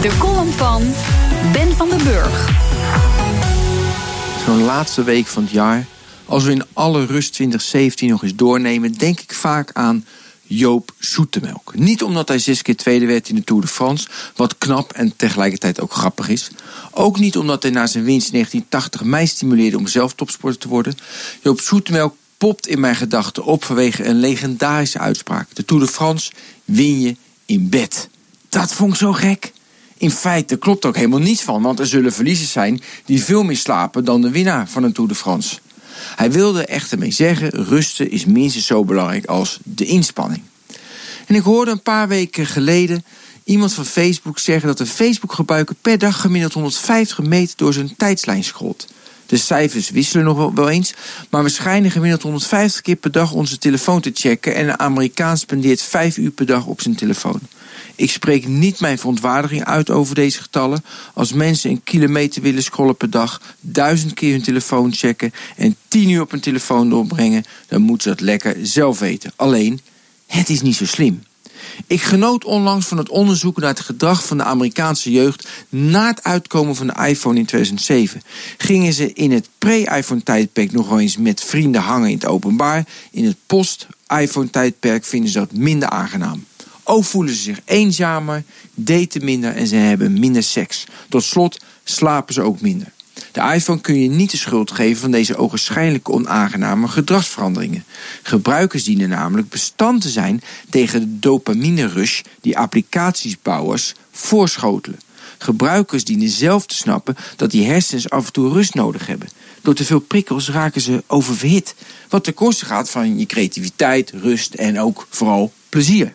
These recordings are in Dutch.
De column van Ben van den Burg. Zo'n laatste week van het jaar. Als we in alle rust 2017 nog eens doornemen, denk ik vaak aan Joop Zoetemelk. Niet omdat hij zes keer tweede werd in de Tour de France, wat knap en tegelijkertijd ook grappig is. Ook niet omdat hij na zijn winst in 1980 mij stimuleerde om zelf topsporter te worden. Joop Zoetemelk popt in mijn gedachten op vanwege een legendarische uitspraak. De Tour de France win je in bed. Dat vond ik zo gek. In feite klopt er ook helemaal niets van, want er zullen verliezers zijn die veel meer slapen dan de winnaar van een Tour de France. Hij wilde echter mee zeggen: rusten is minstens zo belangrijk als de inspanning. En ik hoorde een paar weken geleden iemand van Facebook zeggen dat een Facebook-gebruiker per dag gemiddeld 150 meter door zijn tijdslijn scrolt. De cijfers wisselen nog wel eens, maar we schijnen gemiddeld 150 keer per dag onze telefoon te checken en een Amerikaan spendeert 5 uur per dag op zijn telefoon. Ik spreek niet mijn verontwaardiging uit over deze getallen. Als mensen een kilometer willen scrollen per dag, duizend keer hun telefoon checken en tien uur op een telefoon doorbrengen, dan moeten ze dat lekker zelf weten. Alleen, het is niet zo slim. Ik genoot onlangs van het onderzoek naar het gedrag van de Amerikaanse jeugd na het uitkomen van de iPhone in 2007. Gingen ze in het pre-iPhone-tijdperk nog eens met vrienden hangen in het openbaar. In het post-iPhone-tijdperk vinden ze dat minder aangenaam. Ook voelen ze zich eenzamer, daten minder en ze hebben minder seks. Tot slot slapen ze ook minder. De iPhone kun je niet de schuld geven van deze ogenschijnlijk onaangename gedragsveranderingen. Gebruikers dienen namelijk bestand te zijn tegen de dopamine rush die applicatiebouwers voorschotelen. Gebruikers dienen zelf te snappen dat die hersens af en toe rust nodig hebben. Door te veel prikkels raken ze oververhit, wat ten koste gaat van je creativiteit, rust en ook vooral plezier.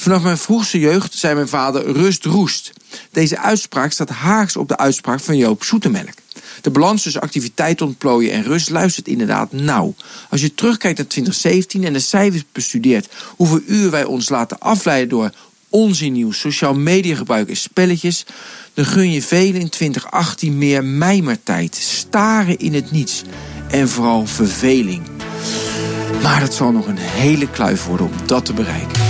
Vanaf mijn vroegste jeugd zei mijn vader rust roest. Deze uitspraak staat haaks op de uitspraak van Joop Zoetemelk. De balans tussen activiteit ontplooien en rust luistert inderdaad nauw. Als je terugkijkt naar 2017 en de cijfers bestudeert hoeveel uur wij ons laten afleiden door onzinnieuws, sociaal media gebruik en spelletjes, dan gun je velen in 2018 meer mijmertijd, staren in het niets en vooral verveling. Maar het zal nog een hele kluif worden om dat te bereiken.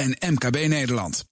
en MKB Nederland.